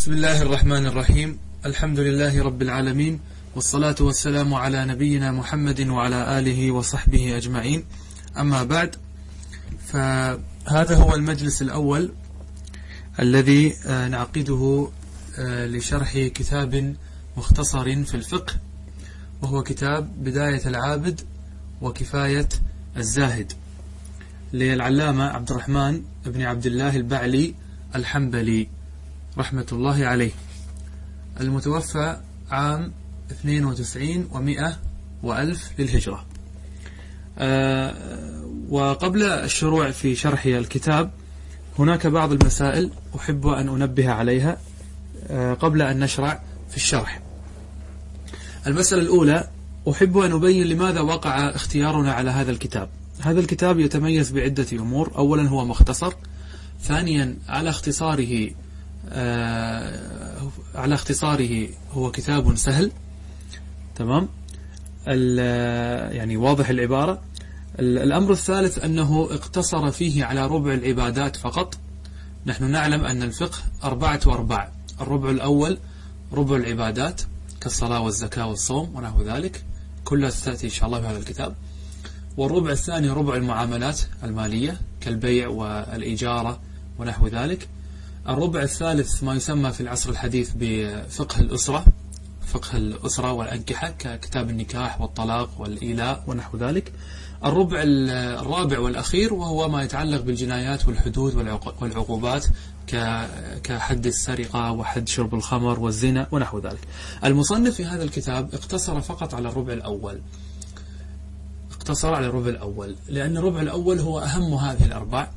بسم الله الرحمن الرحيم الحمد لله رب العالمين والصلاة والسلام على نبينا محمد وعلى آله وصحبه أجمعين أما بعد فهذا هو المجلس الأول الذي نعقده لشرح كتاب مختصر في الفقه وهو كتاب بداية العابد وكفاية الزاهد للعلامة عبد الرحمن بن عبد الله البعلي الحنبلي رحمة الله عليه المتوفى عام 92 و100 وألف للهجرة. آه، وقبل الشروع في شرح الكتاب هناك بعض المسائل أحب أن أنبه عليها آه، قبل أن نشرع في الشرح. المسألة الأولى أحب أن أبين لماذا وقع اختيارنا على هذا الكتاب. هذا الكتاب يتميز بعدة أمور. أولا هو مختصر ثانيا على اختصاره على اختصاره هو كتاب سهل تمام؟ يعني واضح العبارة. الأمر الثالث أنه اقتصر فيه على ربع العبادات فقط. نحن نعلم أن الفقه أربعة وأربع الربع الأول ربع العبادات كالصلاة والزكاة والصوم ونحو ذلك. كلها ستأتي إن شاء الله في هذا الكتاب. والربع الثاني ربع المعاملات المالية كالبيع والإجارة ونحو ذلك. الربع الثالث ما يسمى في العصر الحديث بفقه الأسرة فقه الأسرة والأنكحة ككتاب النكاح والطلاق والإيلاء ونحو ذلك. الربع الرابع والأخير وهو ما يتعلق بالجنايات والحدود والعقوبات كحد السرقة وحد شرب الخمر والزنا ونحو ذلك. المصنف في هذا الكتاب اقتصر فقط على الربع الأول. اقتصر على الربع الأول لأن الربع الأول هو أهم هذه الأربع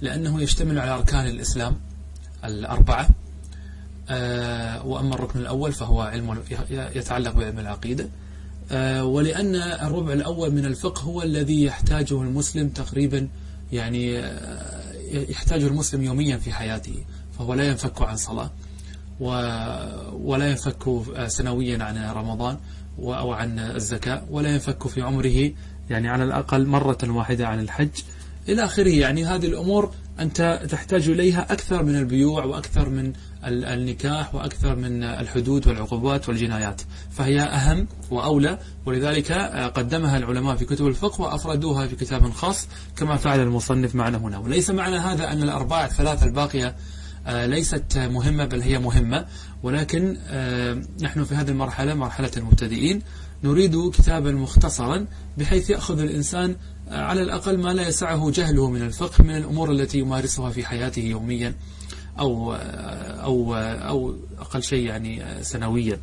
لأنه يشتمل على أركان الإسلام. الأربعة آه، وأما الركن الأول فهو علم يتعلق بعلم العقيدة آه، ولأن الربع الأول من الفقه هو الذي يحتاجه المسلم تقريبا يعني آه، يحتاجه المسلم يوميا في حياته فهو لا ينفك عن صلاة ولا ينفك سنويا عن رمضان أو عن الزكاة ولا ينفك في عمره يعني على الأقل مرة واحدة عن الحج إلى آخره. يعني هذه الأمور أنت تحتاج إليها أكثر من البيوع وأكثر من النكاح وأكثر من الحدود والعقوبات والجنايات. فهي أهم وأولى ولذلك قدمها العلماء في كتب الفقه وأفردوها في كتاب خاص كما فعل المصنف معنا هنا. وليس معنى هذا أن الأرباع الثلاثة الباقية آه، ليست مهمة بل هي مهمة. ولكن آه، نحن في هذه المرحلة مرحلة المبتدئين نريد كتابا مختصرا بحيث يأخذ الإنسان على الأقل ما لا يسعه جهله من الفقه من الأمور التي يمارسها في حياته يوميا أو, أو, أو أقل شيء يعني سنويا.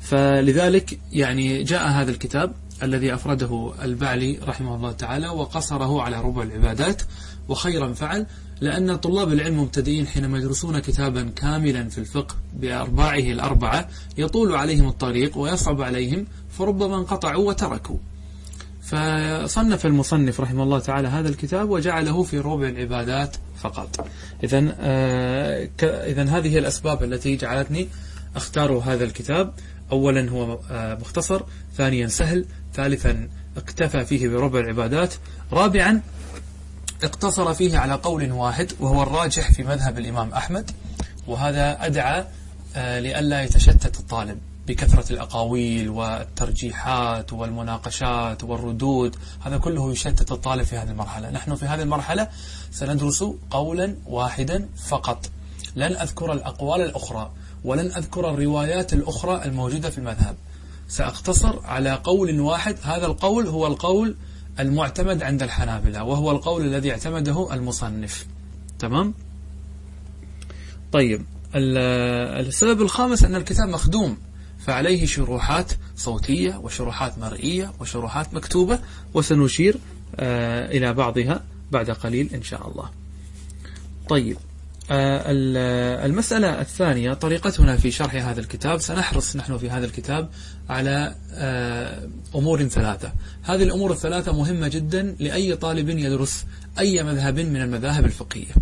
فلذلك يعني جاء هذا الكتاب الذي أفرده البعلي رحمه الله تعالى وقصره على ربع العبادات وخيرا فعل لأن طلاب العلم مبتدئين حينما يدرسون كتابا كاملا في الفقه بأرباعه الأربعة يطول عليهم الطريق ويصعب عليهم فربما انقطعوا وتركوا. فصنف المصنف رحمه الله تعالى هذا الكتاب وجعله في ربع العبادات فقط. إذا آه إذا هذه الأسباب التي جعلتني أختار هذا الكتاب. أولا هو آه مختصر ثانيا سهل ثالثا اكتفى فيه بربع العبادات رابعا اقتصر فيه على قول واحد وهو الراجح في مذهب الإمام أحمد وهذا أدعى آه لئلا يتشتت الطالب. بكثرة الأقاويل والترجيحات والمناقشات والردود هذا كله يشتت الطالب في هذه المرحلة. نحن في هذه المرحلة سندرس قولا واحدا فقط. لن أذكر الأقوال الأخرى ولن أذكر الروايات الأخرى الموجودة في المذهب. سأقتصر على قول واحد هذا القول هو القول المعتمد عند الحنابلة وهو القول الذي اعتمده المصنف. تمام؟ طيب السبب الخامس أن الكتاب مخدوم. فعليه شروحات صوتية وشروحات مرئية وشروحات مكتوبة وسنشير آه، إلى بعضها بعد قليل إن شاء الله. طيب آه، المسألة الثانية طريقتنا في شرح هذا الكتاب سنحرص نحن في هذا الكتاب على آه، أمور ثلاثة. هذه الأمور الثلاثة مهمة جدا لأي طالب يدرس أي مذهب من المذاهب الفقهية.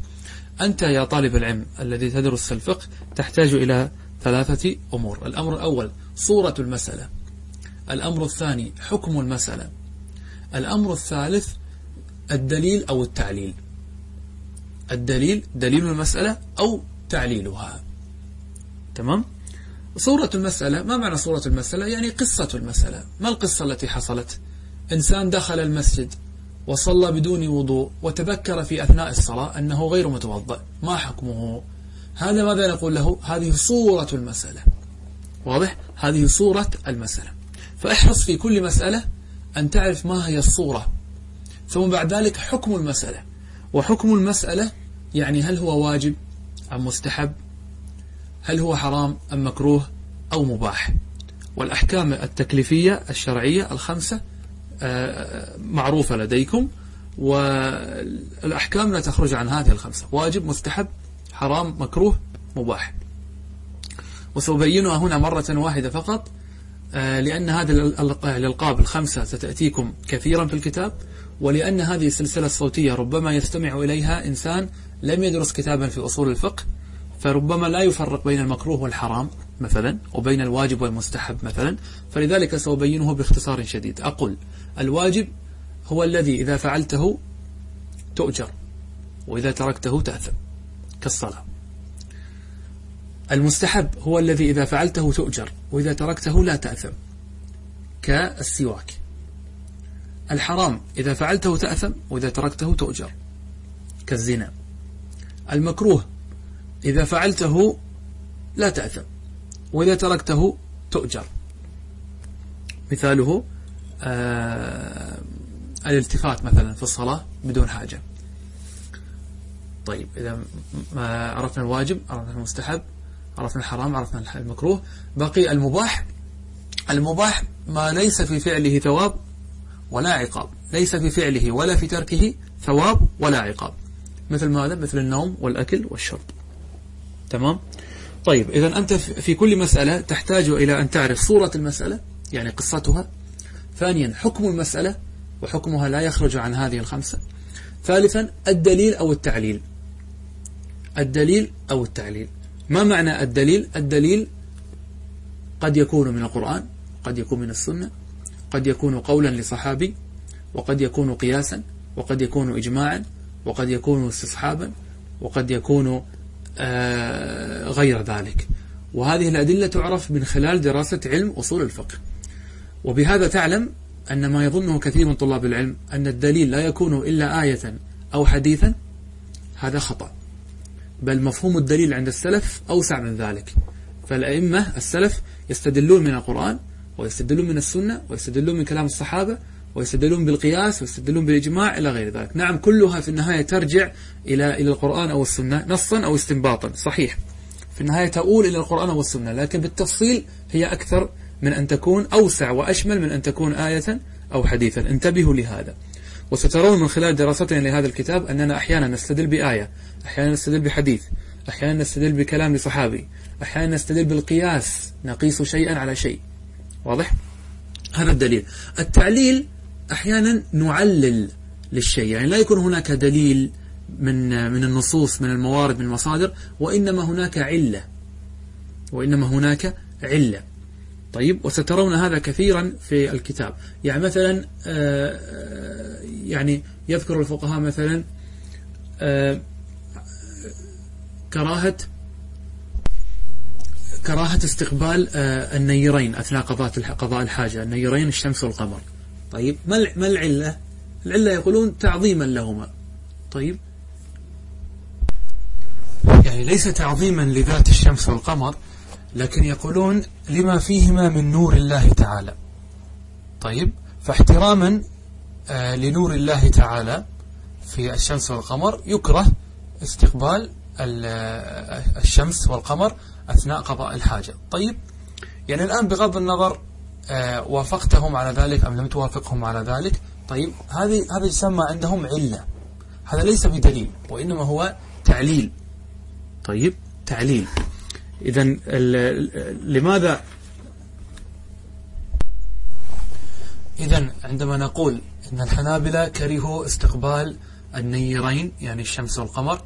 أنت يا طالب العلم الذي تدرس الفقه تحتاج إلى ثلاثة أمور. الأمر الأول صورة المسألة. الأمر الثاني حكم المسألة. الأمر الثالث الدليل أو التعليل. الدليل دليل المسألة أو تعليلها. تمام؟ صورة المسألة ما معنى صورة المسألة؟ يعني قصة المسألة. ما القصة التي حصلت؟ إنسان دخل المسجد وصلى بدون وضوء وتذكر في أثناء الصلاة أنه غير متوضأ. ما حكمه؟ هذا ماذا نقول له؟ هذه صورة المسألة. واضح؟ هذه صورة المسألة. فاحرص في كل مسألة أن تعرف ما هي الصورة. ثم بعد ذلك حكم المسألة. وحكم المسألة يعني هل هو واجب أم مستحب؟ هل هو حرام أم مكروه أو مباح؟ والأحكام التكليفية الشرعية الخمسة آه، معروفة لديكم والأحكام لا تخرج عن هذه الخمسة. واجب مستحب حرام مكروه مباح. وسأبينها هنا مرة واحدة فقط آه، لأن هذه الألقاب الخمسة ستأتيكم كثيرا في الكتاب ولأن هذه السلسلة الصوتية ربما يستمع إليها إنسان لم يدرس كتابا في أصول الفقه فربما لا يفرق بين المكروه والحرام مثلا وبين الواجب والمستحب مثلا فلذلك سأبينه باختصار شديد. أقول الواجب هو الذي إذا فعلته تؤجر وإذا تركته تأثم. كالصلاة. المستحب هو الذي إذا فعلته تؤجر وإذا تركته لا تأثم كالسواك. الحرام إذا فعلته تأثم وإذا تركته تؤجر كالزنا. المكروه إذا فعلته لا تأثم وإذا تركته تؤجر. مثاله آه الالتفات مثلا في الصلاة بدون حاجة. طيب إذا ما عرفنا الواجب عرفنا المستحب عرفنا الحرام عرفنا المكروه بقي المباح. المباح ما ليس في فعله ثواب ولا عقاب ليس في فعله ولا في تركه ثواب ولا عقاب مثل ماذا؟ مثل النوم والأكل والشرب. تمام؟ طيب إذا أنت في كل مسألة تحتاج إلى أن تعرف صورة المسألة يعني قصتها. ثانيا حكم المسألة وحكمها لا يخرج عن هذه الخمسة. ثالثا الدليل أو التعليل. الدليل أو التعليل. ما معنى الدليل؟ الدليل قد يكون من القرآن قد يكون من السنة قد يكون قولا لصحابي وقد يكون قياسا وقد يكون إجماعا وقد يكون استصحابا وقد يكون آه، غير ذلك. وهذه الأدلة تعرف من خلال دراسة علم أصول الفقه. وبهذا تعلم أن ما يظنه كثير من طلاب العلم أن الدليل لا يكون إلا آية أو حديثا هذا خطأ. بل مفهوم الدليل عند السلف أوسع من ذلك. فالأئمة السلف يستدلون من القرآن ويستدلون من السنة ويستدلون من كلام الصحابة ويستدلون بالقياس ويستدلون بالإجماع إلى غير ذلك. نعم كلها في النهاية ترجع إلى إلى القرآن أو السنة نصا أو استنباطا. صحيح. في النهاية تؤول إلى القرآن أو السنة لكن بالتفصيل هي أكثر من أن تكون أوسع وأشمل من أن تكون آية أو حديثا. انتبهوا لهذا. وسترون من خلال دراستنا لهذا الكتاب أننا أحيانا نستدل بآية أحيانا نستدل بحديث أحيانا نستدل بكلام صحابي أحيانا نستدل بالقياس نقيس شيئا على شيء. واضح؟ هذا الدليل. التعليل أحيانا نعلل للشيء يعني لا يكون هناك دليل من من النصوص من الموارد من المصادر وإنما هناك علة وإنما هناك علة. طيب وسترون هذا كثيرا في الكتاب. يعني مثلا آه، آه، يعني يذكر الفقهاء مثلا آه، كراهة كراهة استقبال النيرين أثناء قضاء الحاجة النيرين الشمس والقمر. طيب ما ما العلة؟ العلة يقولون تعظيما لهما. طيب يعني ليس تعظيما لذات الشمس والقمر لكن يقولون لما فيهما من نور الله تعالى. طيب فاحتراما آه، لنور الله تعالى في الشمس والقمر يكره استقبال آه، الشمس والقمر أثناء قضاء الحاجة. طيب يعني الآن بغض النظر آه، وافقتهم على ذلك أم لم توافقهم على ذلك طيب هذه هذا يسمى عندهم علة. هذا ليس بدليل وإنما هو تعليل. طيب تعليل. إذا لماذا؟ إذا عندما نقول أن الحنابلة كرهوا استقبال النيرين يعني الشمس والقمر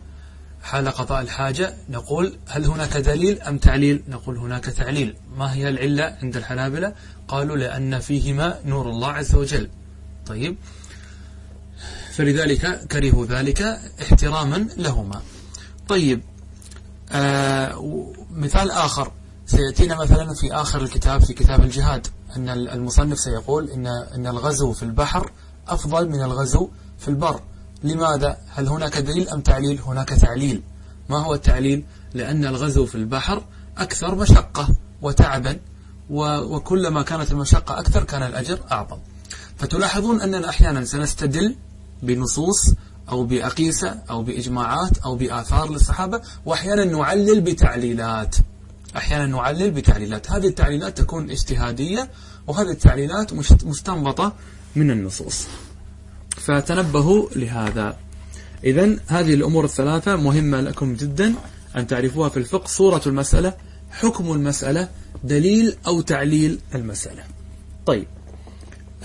حال قضاء الحاجة نقول هل هناك دليل أم تعليل؟ نقول هناك تعليل. ما هي العلة عند الحنابلة؟ قالوا لأن فيهما نور الله عز وجل. طيب. فلذلك كرهوا ذلك احتراما لهما. طيب. مثال آخر سيأتينا مثلا في آخر الكتاب في كتاب الجهاد أن المصنف سيقول إن, إن الغزو في البحر أفضل من الغزو في البر لماذا؟ هل هناك دليل أم تعليل؟ هناك تعليل ما هو التعليل؟ لأن الغزو في البحر أكثر مشقة وتعبا وكلما كانت المشقة أكثر كان الأجر أعظم فتلاحظون أننا أحيانا سنستدل بنصوص أو بأقيسة أو بإجماعات أو بآثار للصحابة وأحيانا نعلل بتعليلات. أحيانا نعلل بتعليلات. هذه التعليلات تكون اجتهادية وهذه التعليلات مستنبطة من النصوص. فتنبهوا لهذا. إذا هذه الأمور الثلاثة مهمة لكم جدا أن تعرفوها في الفقه. صورة المسألة حكم المسألة دليل أو تعليل المسألة. طيب.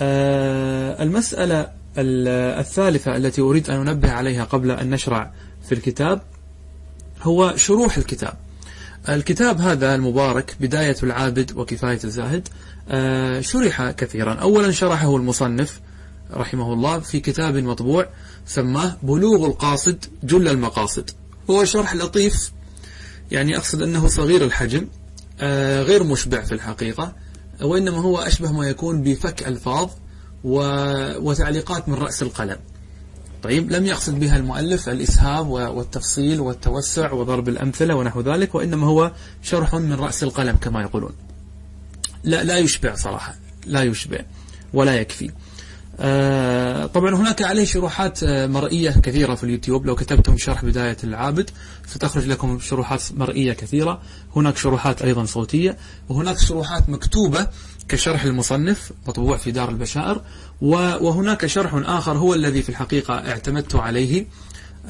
آه المسألة الثالثة التي أريد أن أنبه عليها قبل أن نشرع في الكتاب هو شروح الكتاب. الكتاب هذا المبارك بداية العابد وكفاية الزاهد آه شرح كثيرا. أولا شرحه المصنف رحمه الله في كتاب مطبوع سماه بلوغ القاصد جل المقاصد. هو شرح لطيف يعني أقصد أنه صغير الحجم آه، غير مشبع في الحقيقة وإنما هو أشبه ما يكون بفك ألفاظ وتعليقات من رأس القلم. طيب لم يقصد بها المؤلف الإسهاب والتفصيل والتوسع وضرب الأمثلة ونحو ذلك وإنما هو شرح من رأس القلم كما يقولون. لا لا يشبع صراحة لا يشبع ولا يكفي. آه، طبعا هناك عليه شروحات آه، مرئية كثيرة في اليوتيوب. لو كتبتم شرح بداية العابد ستخرج لكم شروحات مرئية كثيرة. هناك شروحات أيضا صوتية وهناك شروحات مكتوبة كشرح المصنف مطبوع في دار البشائر وهناك شرح آخر هو الذي في الحقيقة اعتمدت عليه.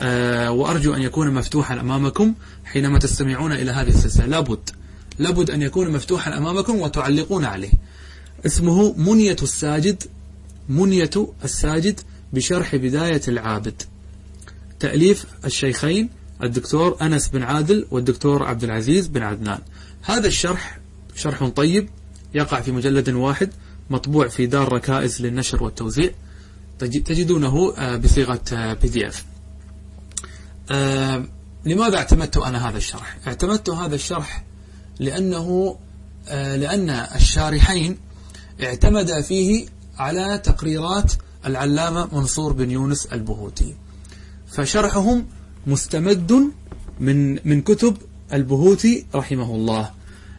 آه، وأرجو أن يكون مفتوحا أمامكم حينما تستمعون إلى هذه السلسلة. لابد لابد أن يكون مفتوحا أمامكم وتعلقون عليه. اسمه منية الساجد منية الساجد بشرح بداية العابد. تأليف الشيخين الدكتور أنس بن عادل والدكتور عبد العزيز بن عدنان. هذا الشرح شرح طيب يقع في مجلد واحد مطبوع في دار ركائز للنشر والتوزيع تجدونه آه، بصيغة PDF لماذا اعتمدت أنا هذا الشرح؟ اعتمدت هذا الشرح لأنه آه، لأن الشارحين اعتمد فيه على تقريرات العلامة منصور بن يونس البهوتي. فشرحهم مستمد من من كتب البهوتي رحمه الله.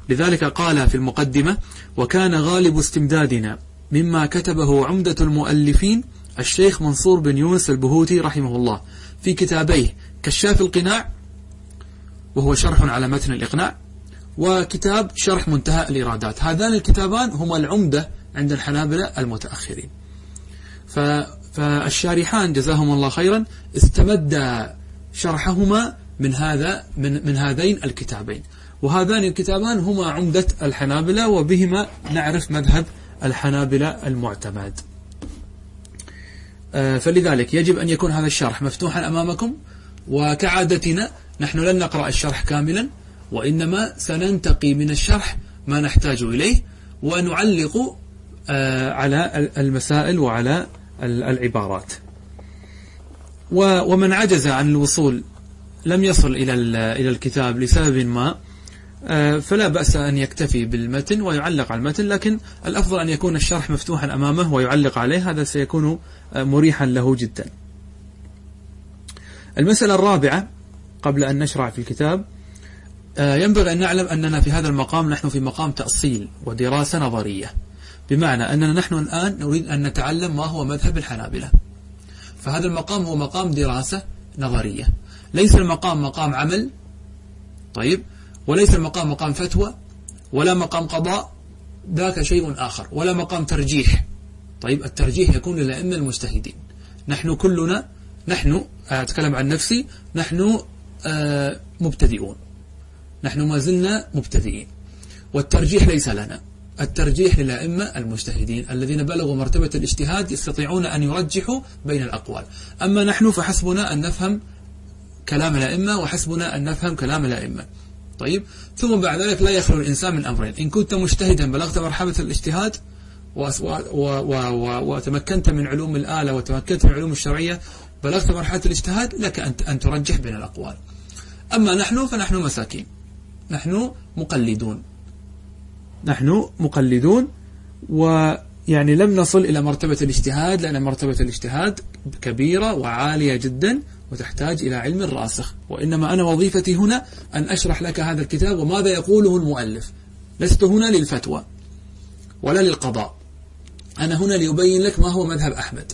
لذلك قال في المقدمة وكان غالب استمدادنا مما كتبه عمدة المؤلفين الشيخ منصور بن يونس البهوتي رحمه الله في كتابيه كشاف القناع وهو شرح على متن الإقناع وكتاب شرح منتهى الإرادات هذان الكتابان هما العمدة عند الحنابلة المتأخرين. فالشارحان جزاهم الله خيرا استمد شرحهما من هذا من من هذين الكتابين. وهذان الكتابان هما عمدة الحنابلة وبهما نعرف مذهب الحنابلة المعتمد. آه، فلذلك يجب أن يكون هذا الشرح مفتوحا أمامكم وكعادتنا نحن لن نقرأ الشرح كاملا وإنما سننتقي من الشرح ما نحتاج إليه ونعلق آه، على المسائل وعلى العبارات. ومن عجز عن الوصول لم يصل إلى الكتاب لسبب ما فلا بأس أن يكتفي بالمتن ويعلق على المتن لكن الأفضل أن يكون الشرح مفتوحا أمامه ويعلق عليه هذا سيكون آه، مريحا له جدا. المسألة الرابعة قبل أن نشرع في الكتاب ينبغي أن نعلم أننا في هذا المقام نحن في مقام تأصيل ودراسة نظرية. بمعنى أننا نحن الآن نريد أن نتعلم ما هو مذهب الحنابلة. فهذا المقام هو مقام دراسة نظرية. ليس المقام مقام عمل. طيب وليس المقام مقام فتوى ولا مقام قضاء ذاك شيء آخر ولا مقام ترجيح. طيب الترجيح يكون للأئمة المجتهدين. نحن كلنا نحن أتكلم عن نفسي نحن آه، مبتدئون. نحن ما زلنا مبتدئين. والترجيح ليس لنا. الترجيح للأئمة المجتهدين الذين بلغوا مرتبة الاجتهاد يستطيعون أن يرجحوا بين الأقوال. أما نحن فحسبنا أن نفهم كلام الأئمة وحسبنا أن نفهم كلام الأئمة. طيب. ثم بعد ذلك لا يخلو الإنسان من أمرين. إن كنت مجتهدا بلغت مرحلة الاجتهاد وتمكنت من علوم الآلة وتمكنت من علوم الشرعية بلغت مرحلة الاجتهاد لك أن ترجح بين الأقوال. أما نحن فنحن مساكين. نحن مقلدون. نحن مقلدون ويعني لم نصل إلى مرتبة الاجتهاد لأن مرتبة الاجتهاد كبيرة وعالية جدا. وتحتاج إلى علم راسخ. وإنما أنا وظيفتي هنا أن أشرح لك هذا الكتاب وماذا يقوله المؤلف. لست هنا للفتوى ولا للقضاء. أنا هنا لأبين لك ما هو مذهب أحمد.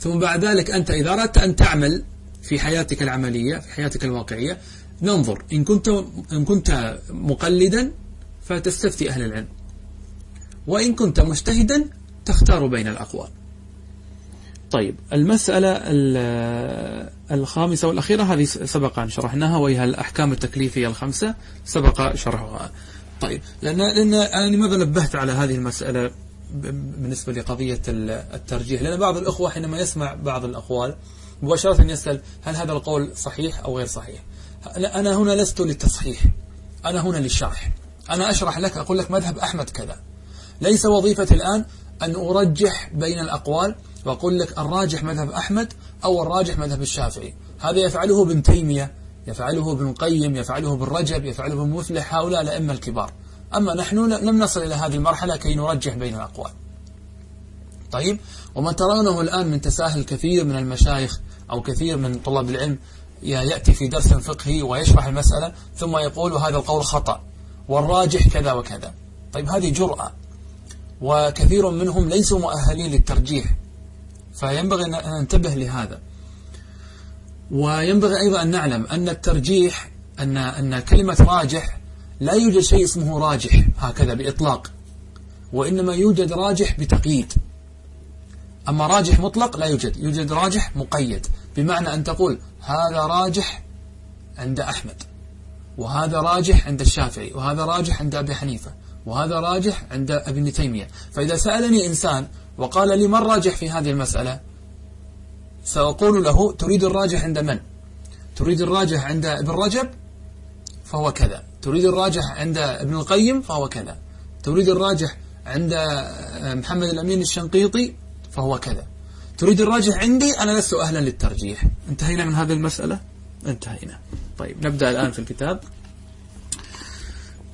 ثم بعد ذلك أنت إذا أردت أن تعمل في حياتك العملية في حياتك الواقعية ننظر. إن كنت, إن كنت مقلدا فتستفتي أهل العلم. وإن كنت مجتهدا تختار بين الأقوال. طيب المسألة الخامسة والأخيرة هذه سبق أن شرحناها وهي الأحكام التكليفية الخمسة سبق شرحها. طيب لأن, لأن أنا لماذا نبهت على هذه المسألة بالنسبة لقضية الترجيح؟ لأن بعض الأخوة حينما يسمع بعض الأقوال مباشرة يسأل هل هذا القول صحيح أو غير صحيح؟ أنا هنا لست للتصحيح أنا هنا للشرح. أنا أشرح لك أقول لك مذهب أحمد كذا. ليس وظيفتي الآن أن أرجح بين الأقوال وأقول لك الراجح مذهب أحمد أو الراجح مذهب الشافعي. هذا يفعله ابن تيمية يفعله ابن القيم يفعله ابن رجب يفعله ابن مفلح هؤلاء الأئمة الكبار. أما نحن لم نصل إلى هذه المرحلة كي نرجح بين الأقوال. طيب وما ترونه الآن من تساهل كثير من المشايخ أو كثير من طلاب العلم يأتي في درس فقهي ويشرح المسألة ثم يقول هذا القول خطأ والراجح كذا وكذا. طيب هذه جرأة وكثير منهم ليسوا مؤهلين للترجيح. فينبغي أن ننتبه لهذا. وينبغي أيضا أن نعلم أن الترجيح أن أن كلمة راجح لا يوجد شيء اسمه راجح هكذا بإطلاق وإنما يوجد راجح بتقييد. أما راجح مطلق لا يوجد يوجد راجح مقيد بمعنى أن تقول هذا راجح عند أحمد وهذا راجح عند الشافعي وهذا راجح عند أبي حنيفة وهذا راجح عند ابن تيمية. فإذا سألني إنسان وقال لي ما الراجح في هذه المسألة؟ سأقول له تريد الراجح عند من؟ تريد الراجح عند ابن رجب؟ فهو كذا. تريد الراجح عند ابن القيم؟ فهو كذا. تريد الراجح عند محمد الأمين الشنقيطي؟ فهو كذا. تريد الراجح عندي؟ أنا لست أهلا للترجيح. انتهينا من هذه المسألة؟ انتهينا. طيب نبدأ الآن في الكتاب.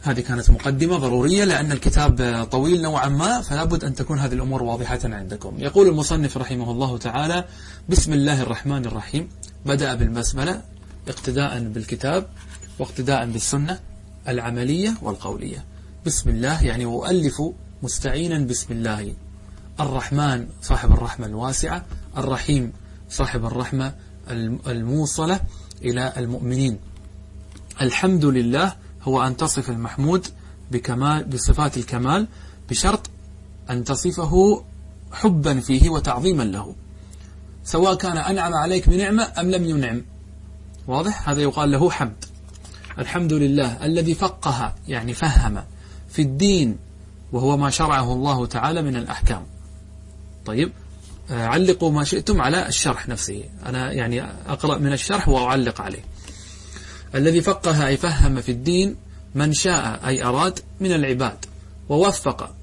هذه كانت مقدمة ضرورية لأن الكتاب طويل نوعا ما فلا بد أن تكون هذه الأمور واضحة عندكم. يقول المصنف رحمه الله تعالى بسم الله الرحمن الرحيم. بدأ بالبسملة اقتداء بالكتاب واقتداء بالسنة العملية والقولية. بسم الله يعني أؤلف مستعينا بسم الله. الرحمن صاحب الرحمة الواسعة الرحيم صاحب الرحمة الموصلة إلى المؤمنين. الحمد لله هو أن تصف المحمود بكمال بصفات الكمال بشرط أن تصفه حبا فيه وتعظيما له. سواء كان أنعم عليك بنعمة أم لم ينعم. واضح؟ هذا يقال له حمد. الحمد لله الذي فقه يعني فهم في الدين وهو ما شرعه الله تعالى من الأحكام. طيب آه، علقوا ما شئتم على الشرح نفسه. أنا يعني أقرأ من الشرح وأعلق عليه. الذي فقه أي فهم في الدين من شاء أي أراد من العباد ووفق.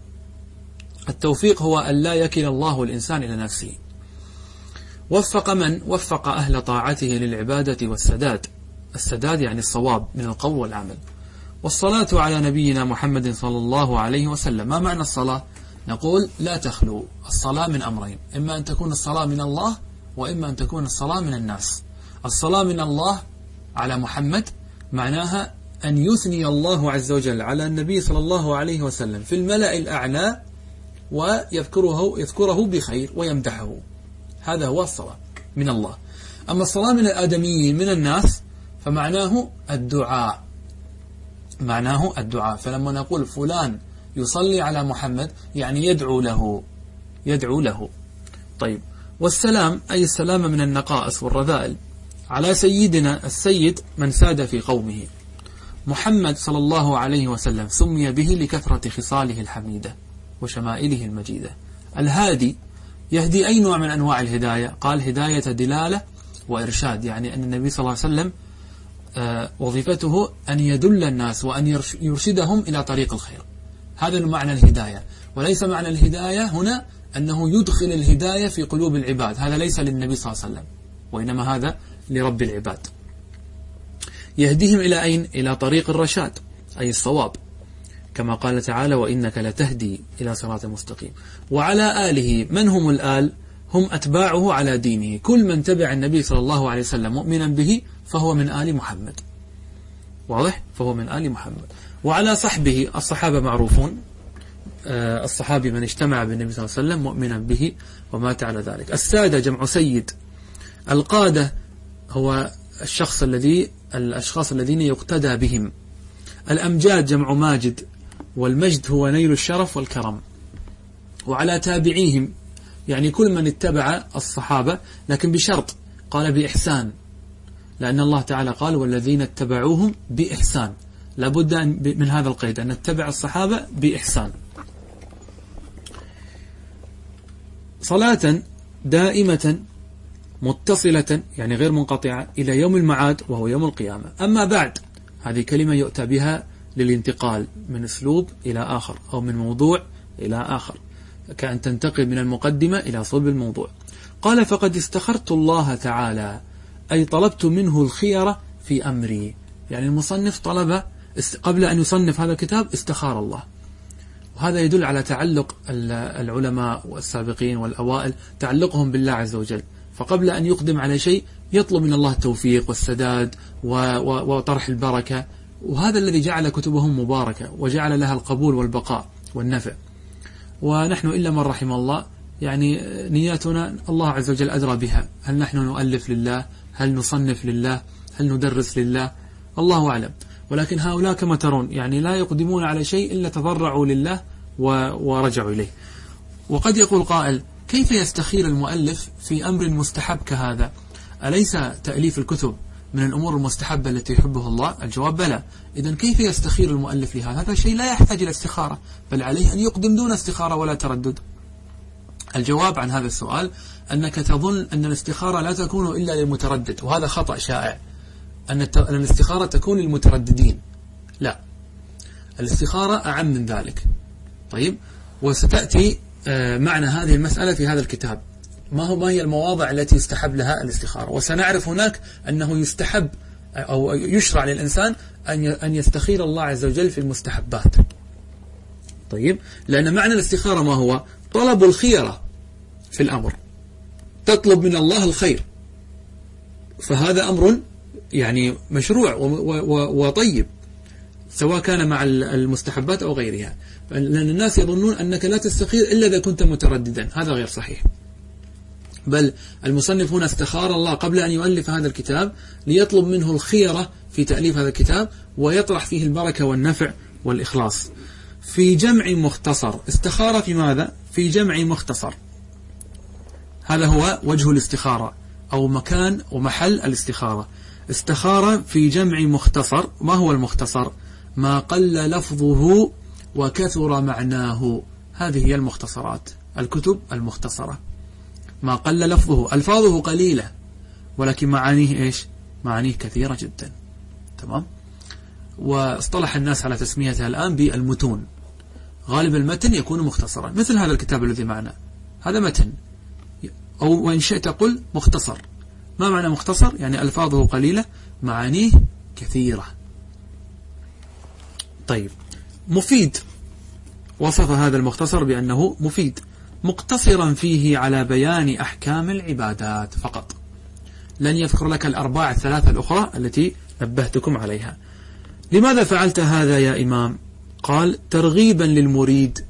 التوفيق هو أن لا يكل الله الإنسان إلى نفسه. وفق من؟ وفق أهل طاعته للعبادة والسداد. السداد يعني الصواب من القول والعمل. والصلاة على نبينا محمد صلى الله عليه وسلم. ما معنى الصلاة؟ نقول لا تخلو. الصلاة من أمرين. إما أن تكون الصلاة من الله وإما أن تكون الصلاة من الناس. الصلاة من الله على محمد معناها أن يثني الله عز وجل على النبي صلى الله عليه وسلم في الملأ الأعلى ويذكره يذكره بخير ويمدحه. هذا هو الصلاة من الله. أما الصلاة من الآدميين من الناس فمعناه الدعاء. معناه الدعاء. فلما نقول فلان يصلي على محمد يعني يدعو له. يدعو له. طيب. والسلام أي السلام من النقائص والرذائل. على سيدنا السيد من ساد في قومه. محمد صلى الله عليه وسلم سمي به لكثرة خصاله الحميدة وشمائله المجيدة. الهادي يهدي أي نوع من أنواع الهداية؟ قال هداية دلالة وإرشاد يعني أن النبي صلى الله عليه وسلم آه، وظيفته أن يدل الناس وأن يرشدهم إلى طريق الخير. هذا معنى الهداية. وليس معنى الهداية هنا أنه يدخل الهداية في قلوب العباد. هذا ليس للنبي صلى الله عليه وسلم وإنما هذا لرب العباد. يهديهم إلى أين؟ إلى طريق الرشاد أي الصواب. كما قال تعالى وإنك لتهدي إلى صراط مستقيم. وعلى آله من هم الآل؟ هم أتباعه على دينه. كل من تبع النبي صلى الله عليه وسلم مؤمنا به فهو من آل محمد. واضح؟ فهو من آل محمد. وعلى صحبه الصحابة معروفون. آه، الصحابي من اجتمع بالنبي صلى الله عليه وسلم مؤمنا به ومات على ذلك. السادة جمع سيد. القادة هو الشخص الذي الأشخاص الذين يقتدى بهم. الأمجاد جمع ماجد والمجد هو نيل الشرف والكرم. وعلى تابعيهم يعني كل من اتبع الصحابة لكن بشرط قال بإحسان. لأن الله تعالى قال والذين اتبعوهم بإحسان. لابد من هذا القيد أن نتبع الصحابة بإحسان. صلاة دائمة متصلة يعني غير منقطعة إلى يوم المعاد وهو يوم القيامة. أما بعد هذه كلمة يؤتى بها للانتقال من أسلوب إلى آخر أو من موضوع إلى آخر كأن تنتقل من المقدمة إلى صلب الموضوع. قال فقد استخرت الله تعالى أي طلبت منه الخيرة في أمري. يعني المصنف طلب قبل أن يصنف هذا الكتاب استخار الله. وهذا يدل على تعلق العلماء والسابقين والأوائل تعلقهم بالله عز وجل. فقبل أن يقدم على شيء يطلب من الله التوفيق والسداد وطرح البركة وهذا الذي جعل كتبهم مباركة وجعل لها القبول والبقاء والنفع. ونحن إلا من رحم الله يعني نياتنا الله عز وجل أدرى بها. هل نحن نؤلف لله؟ هل نصنف لله؟ هل ندرس لله؟ الله أعلم. ولكن هؤلاء كما ترون يعني لا يقدمون على شيء إلا تضرعوا لله ورجعوا إليه. وقد يقول قائل كيف يستخير المؤلف في أمر مستحب كهذا؟ أليس تأليف الكتب من الأمور المستحبة التي يحبها الله؟ الجواب بلى. إذا كيف يستخير المؤلف لهذا؟ هذا شيء لا يحتاج إلى استخارة بل عليه أن يقدم دون استخارة ولا تردد. الجواب عن هذا السؤال أنك تظن أن الاستخارة لا تكون إلا للمتردد وهذا خطأ شائع. أن الاستخارة تكون للمترددين. لا. الاستخارة أعم من ذلك. طيب. وستأتي معنى هذه المسألة في هذا الكتاب. ما هو ما هي المواضع التي يستحب لها الاستخارة؟ وسنعرف هناك أنه يستحب أو يشرع للإنسان أن يستخير الله عز وجل في المستحبات. طيب؟ لأن معنى الاستخارة ما هو؟ طلب الخيرة في الأمر. تطلب من الله الخير. فهذا أمر يعني مشروع وطيب سواء كان مع المستحبات أو غيرها. لأن الناس يظنون أنك لا تستخير إلا إذا كنت مترددا. هذا غير صحيح. بل المصنف هنا استخار الله قبل أن يؤلف هذا الكتاب ليطلب منه الخيرة في تأليف هذا الكتاب ويطرح فيه البركة والنفع والإخلاص. في جمع مختصر. استخار في ماذا؟ في جمع مختصر. هذا هو وجه الاستخارة أو مكان ومحل الاستخارة. استخار في جمع مختصر. ما هو المختصر؟ ما قل لفظه وكثر معناه. هذه هي المختصرات. الكتب المختصرة. ما قل لفظه. ألفاظه قليلة ولكن معانيه إيش؟ معانيه كثيرة جدا. تمام؟ واصطلح الناس على تسميتها الآن بالمتون. غالب المتن يكون مختصرا. مثل هذا الكتاب الذي معنا. هذا متن. أو وإن شئت قل مختصر. ما معنى مختصر؟ يعني ألفاظه قليلة معانيه كثيرة. طيب. مفيد. وصف هذا المختصر بأنه مفيد مقتصرا فيه على بيان أحكام العبادات فقط. لن يذكر لك الأرباع الثلاثة الأخرى التي نبهتكم عليها. لماذا فعلت هذا يا إمام؟ قال ترغيبا للمريد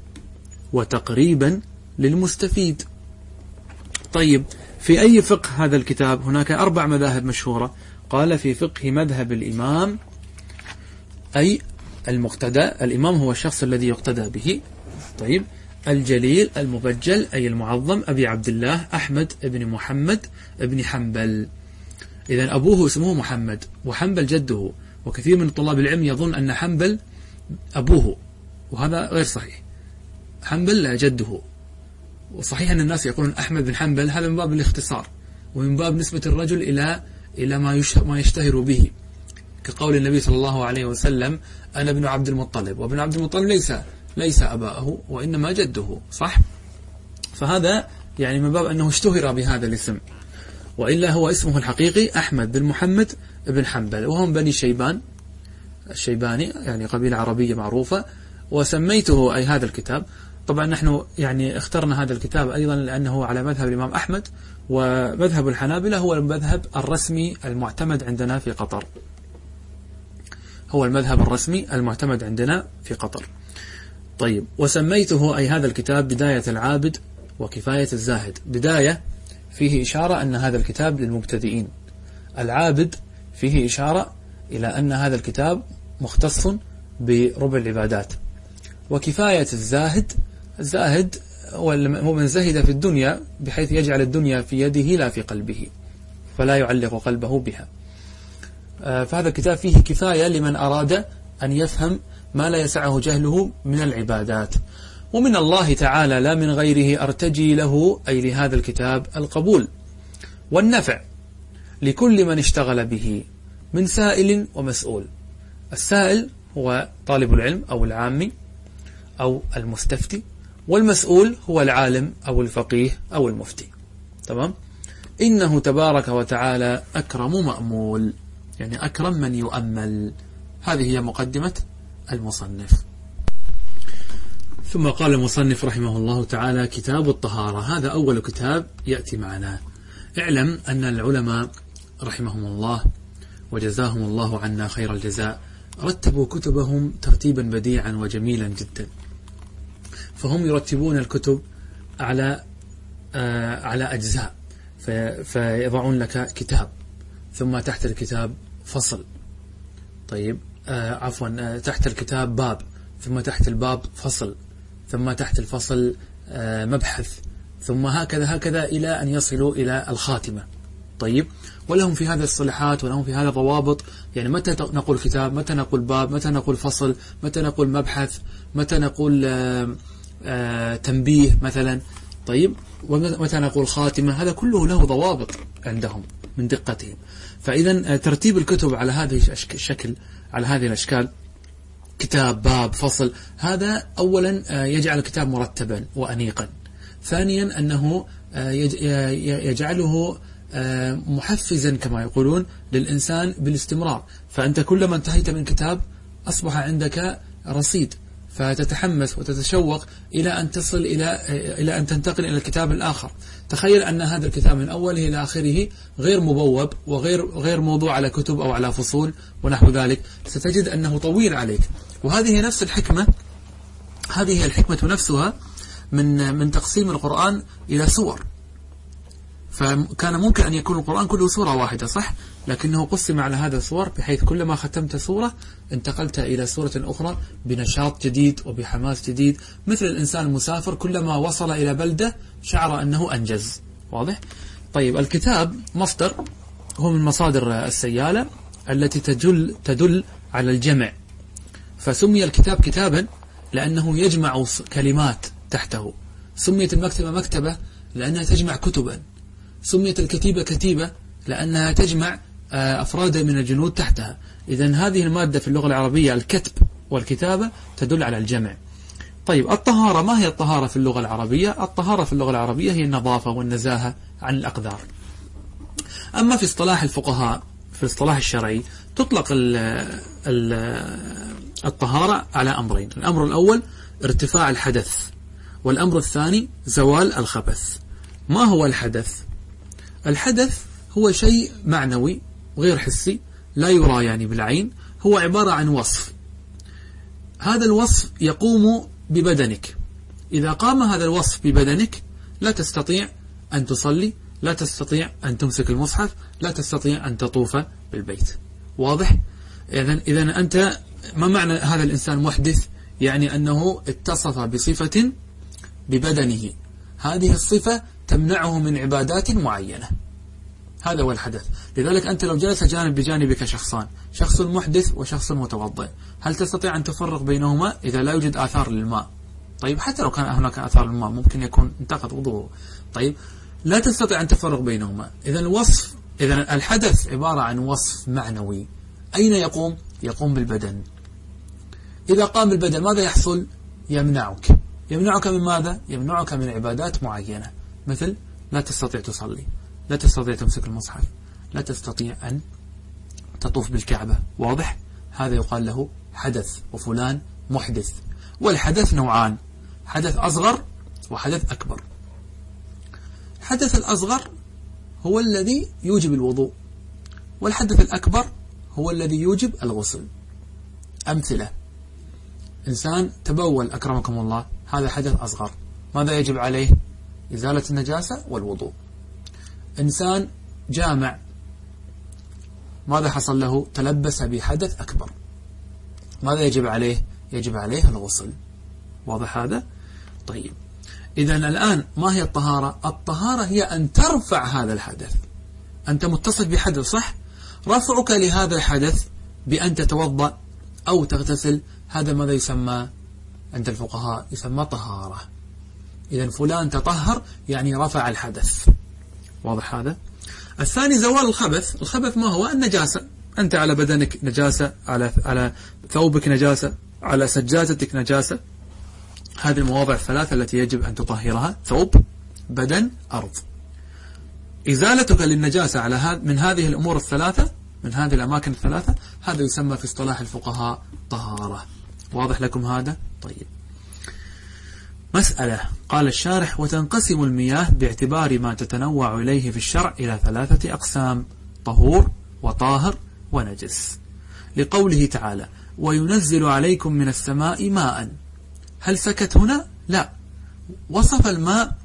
وتقريبا للمستفيد. طيب في أي فقه هذا الكتاب؟ هناك أربع مذاهب مشهورة. قال في فقه مذهب الإمام أي المقتدى الإمام هو الشخص الذي يقتدى به. طيب الجليل المبجل أي المعظم أبي عبد الله أحمد بن محمد بن حنبل. إذا أبوه اسمه محمد وحنبل جده. وكثير من طلاب العلم يظن أن حنبل أبوه وهذا غير صحيح. حنبل جده. وصحيح أن الناس يقولون أحمد بن حنبل هذا من باب الاختصار ومن باب نسبة الرجل إلى إلى ما ما يشتهر به. كقول النبي صلى الله عليه وسلم أنا ابن عبد المطلب وابن عبد المطلب ليس ليس أباءه وإنما جده صح؟ فهذا يعني من باب أنه اشتهر بهذا الاسم. وإلا هو اسمه الحقيقي أحمد بن محمد بن حنبل وهم بني شيبان. الشيباني يعني قبيلة عربية معروفة وسميته أي هذا الكتاب. طبعا نحن يعني اخترنا هذا الكتاب أيضا لأنه على مذهب الإمام أحمد ومذهب الحنابلة هو المذهب الرسمي المعتمد عندنا في قطر. هو المذهب الرسمي المعتمد عندنا في قطر. طيب وسميته أي هذا الكتاب بداية العابد وكفاية الزاهد. بداية فيه إشارة أن هذا الكتاب للمبتدئين. العابد فيه إشارة إلى أن هذا الكتاب مختص بربع العبادات. وكفاية الزاهد الزاهد هو من زهد في الدنيا بحيث يجعل الدنيا في يده لا في قلبه فلا يعلق قلبه بها. فهذا الكتاب فيه كفاية لمن أراد أن يفهم ما لا يسعه جهله من العبادات. ومن الله تعالى لا من غيره أرتجي له أي لهذا الكتاب القبول. والنفع لكل من اشتغل به من سائل ومسؤول. السائل هو طالب العلم أو العامي أو المستفتي والمسؤول هو العالم أو الفقيه أو المفتي. تمام؟ إنه تبارك وتعالى أكرم مأمول. يعني أكرم من يؤمل. هذه هي مقدمة المصنف. ثم قال المصنف رحمه الله تعالى كتاب الطهارة. هذا أول كتاب يأتي معنا. اعلم أن العلماء رحمهم الله وجزاهم الله عنا خير الجزاء رتبوا كتبهم ترتيبا بديعا وجميلا جدا. فهم يرتبون الكتب على آه على أجزاء. فيضعون لك كتاب. ثم تحت الكتاب فصل. طيب آه عفوا آه تحت الكتاب باب ثم تحت الباب فصل ثم تحت الفصل آه مبحث ثم هكذا هكذا إلى أن يصلوا إلى الخاتمة. طيب ولهم في هذه الصلاحات ولهم في هذا ضوابط يعني متى نقول كتاب متى نقول باب متى نقول فصل متى نقول مبحث متى نقول آه آه تنبيه مثلا. طيب ومتى نقول خاتمة؟ هذا كله له ضوابط عندهم. من دقتهم. فإذا آه، ترتيب الكتب على هذه الشكل على هذه الأشكال كتاب باب فصل هذا أولا آه، يجعل الكتاب مرتبا وأنيقا. ثانيا أنه آه، يجعله محفزا كما يقولون للإنسان بالاستمرار. فأنت كلما انتهيت من كتاب أصبح عندك رصيد. فتتحمس وتتشوق إلى أن تصل إلى إلى أن تنتقل إلى الكتاب الآخر. تخيل أن هذا الكتاب من أوله إلى آخره غير مبوب وغير غير موضوع على كتب أو على فصول ونحو ذلك. ستجد أنه طويل عليك. وهذه نفس الحكمة هذه الحكمة نفسها من من تقسيم القرآن إلى سور. فكان ممكن أن يكون القرآن كله سورة واحدة صح؟ لكنه قسم على هذا الصور بحيث كلما ختمت سورة انتقلت إلى سورة أخرى بنشاط جديد وبحماس جديد. مثل الإنسان المسافر كلما وصل إلى بلدة شعر أنه أنجز. واضح؟ طيب الكتاب مصدر هو من مصادر السيالة التي تدل, تدل على الجمع. فسمي الكتاب كتابا لأنه يجمع كلمات تحته. سميت المكتبة مكتبة لأنها تجمع كتبا. سميت الكتيبة كتيبة لأنها تجمع آه، أفرادا من الجنود تحتها. إذا هذه المادة في اللغة العربية الكتب والكتابة تدل على الجمع. طيب الطهارة ما هي الطهارة في اللغة العربية؟ الطهارة في اللغة العربية هي النظافة والنزاهة عن الأقدار. أما في اصطلاح الفقهاء في الاصطلاح الشرعي تطلق ال ال الطهارة على أمرين. الأمر الأول ارتفاع الحدث والأمر الثاني زوال الخبث. ما هو الحدث؟ الحدث هو شيء معنوي غير حسي لا يرى يعني بالعين هو عبارة عن وصف. هذا الوصف يقوم ببدنك. إذا قام هذا الوصف ببدنك لا تستطيع أن تصلي لا تستطيع أن تمسك المصحف لا تستطيع أن تطوف بالبيت. واضح؟ إذا أنت ما معنى هذا الإنسان محدث؟ يعني أنه اتصف بصفة ببدنه. هذه الصفة تمنعه من عبادات معينة. هذا هو الحدث. لذلك أنت لو جلس جانب بجانبك شخصان شخص محدث وشخص متوضئ هل تستطيع أن تفرق بينهما؟ إذا لا يوجد آثار للماء. طيب حتى لو كان هناك آثار للماء ممكن يكون انتقض وضوءه. طيب لا تستطيع أن تفرق بينهما. إذا الوصف إذا الحدث عبارة عن وصف معنوي. أين يقوم؟ يقوم بالبدن. إذا قام بالبدن ماذا يحصل؟ يمنعك. يمنعك من ماذا؟ يمنعك من عبادات معينة. مثل لا تستطيع تصلي لا تستطيع تمسك المصحف لا تستطيع أن تطوف بالكعبة. واضح؟ هذا يقال له حدث وفلان محدث. والحدث نوعان حدث أصغر وحدث أكبر. الحدث الأصغر هو الذي يوجب الوضوء والحدث الأكبر هو الذي يوجب الغسل. أمثلة. إنسان تبول أكرمكم الله هذا حدث أصغر. ماذا يجب عليه؟ إزالة النجاسة والوضوء. إنسان جامع ماذا حصل له؟ تلبس بحدث أكبر. ماذا يجب عليه؟ يجب عليه الغسل. واضح هذا؟ طيب. إذا الآن ما هي الطهارة؟ الطهارة هي أن ترفع هذا الحدث. أنت متصف بحدث صح؟ رفعك لهذا الحدث بأن تتوضأ أو تغتسل هذا ماذا يسمى؟ عند الفقهاء يسمى طهارة. إذا فلان تطهر يعني رفع الحدث. واضح هذا؟ الثاني زوال الخبث. الخبث ما هو؟ النجاسة. أنت على بدنك نجاسة على على ثوبك نجاسة على سجادتك نجاسة. هذه المواضع الثلاثة التي يجب أن تطهرها. ثوب بدن أرض. إزالتك للنجاسة على من هذه الأمور الثلاثة من هذه الأماكن الثلاثة هذا يسمى في اصطلاح الفقهاء طهارة. واضح لكم هذا؟ طيب. مسألة. قال الشارح وتنقسم المياه باعتبار ما تتنوع إليه في الشرع إلى ثلاثة أقسام طهور وطاهر ونجس. لقوله تعالى وينزل عليكم من السماء ماء. هل سكت هنا؟ لا. وصف الماء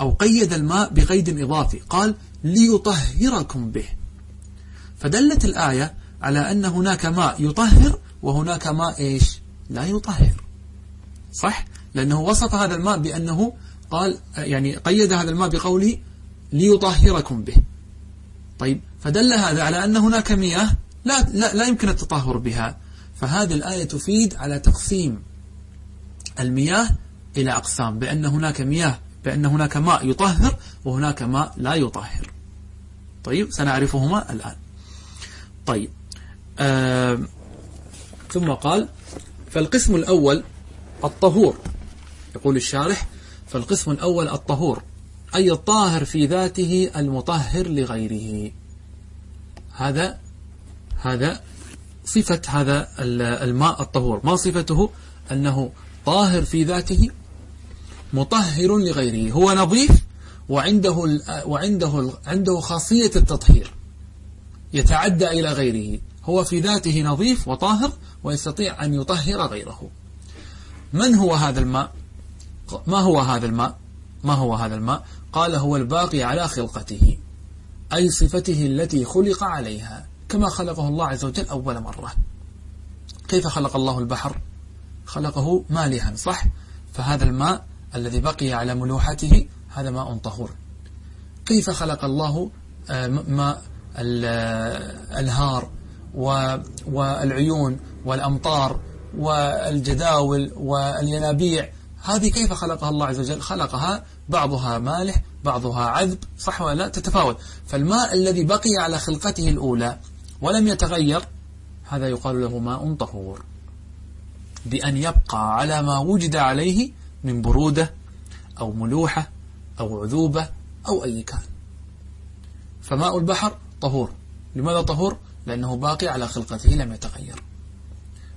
أو قيد الماء بقيد إضافي. قال ليطهركم به. فدلت الآية على أن هناك ماء يطهر وهناك ماء إيش؟ لا يطهر. صح؟ لأنه وصف هذا الماء بأنه قال يعني قيد هذا الماء بقوله ليطهركم به. طيب فدل هذا على أن هناك مياه لا, لا, لا يمكن التطهر بها. فهذه الآية تفيد على تقسيم المياه إلى أقسام بأن هناك مياه بأن هناك ماء يطهر وهناك ماء لا يطهر. طيب سنعرفهما الآن. طيب آه ثم قال فالقسم الأول الطهور. يقول الشارح فالقسم الأول الطهور أي الطاهر في ذاته المطهر لغيره. هذا هذا صفة هذا الماء الطهور. ما صفته؟ أنه طاهر في ذاته مطهر لغيره. هو نظيف وعنده وعنده عنده خاصية التطهير يتعدى إلى غيره. هو في ذاته نظيف وطاهر ويستطيع أن يطهر غيره. من هو هذا الماء؟ ما هو هذا الماء؟ ما هو هذا الماء؟ قال هو الباقي على خلقته أي صفته التي خلق عليها كما خلقه الله عز وجل أول مرة. كيف خلق الله البحر؟ خلقه مالحا صح؟ فهذا الماء الذي بقي على ملوحته هذا ماء طهور. كيف خلق الله آه، ماء الهار والعيون والأمطار والجداول والينابيع هذه كيف خلقها الله عز وجل؟ خلقها بعضها مالح بعضها عذب صح ولا لا؟ تتفاوت. فالماء الذي بقي على خلقته الأولى ولم يتغير هذا يقال له ماء طهور. بأن يبقى على ما وجد عليه من برودة أو ملوحة أو عذوبة أو أي كان. فماء البحر طهور. لماذا طهور؟ لأنه باقي على خلقته لم يتغير.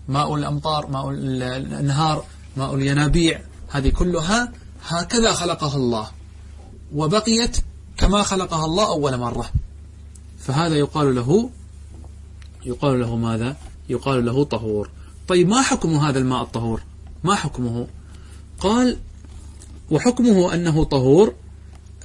ماء الأمطار ماء الأنهار ماء الينابيع هذه كلها هكذا خلقها الله. وبقيت كما خلقها الله أول مرة. فهذا يقال له يقال له ماذا؟ يقال له طهور. طيب ما حكم هذا الماء الطهور؟ ما حكمه؟ قال وحكمه أنه طهور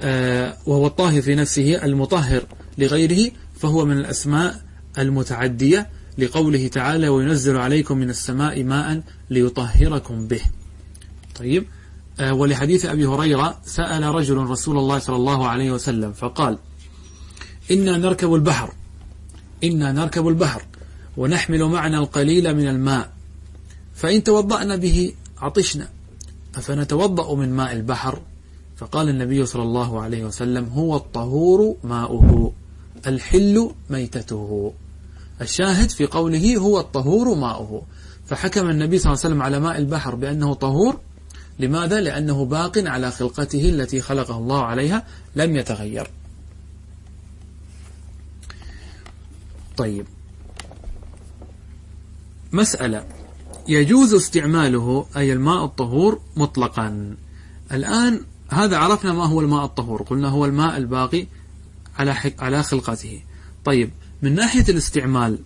آه وهو الطاهر في نفسه المطهر لغيره فهو من الأسماء المتعدية لقوله تعالى وينزل عليكم من السماء ماء ليطهركم به. طيب آه ولحديث أبي هريرة سأل رجل رسول الله صلى الله عليه وسلم فقال إنا نركب البحر إنا نركب البحر ونحمل معنا القليل من الماء فإن توضأنا به عطشنا أفنتوضأ من ماء البحر؟ فقال النبي صلى الله عليه وسلم هو الطهور ماؤه الحل ميتته. الشاهد في قوله هو الطهور ماؤه. فحكم النبي صلى الله عليه وسلم على ماء البحر بأنه طهور لماذا؟ لأنه باق على خلقته التي خلقه الله عليها لم يتغير. طيب. مسألة. يجوز استعماله أي الماء الطهور مطلقا. الآن هذا عرفنا ما هو الماء الطهور. قلنا هو الماء الباقي على على خلقته. طيب. من ناحية الاستعمال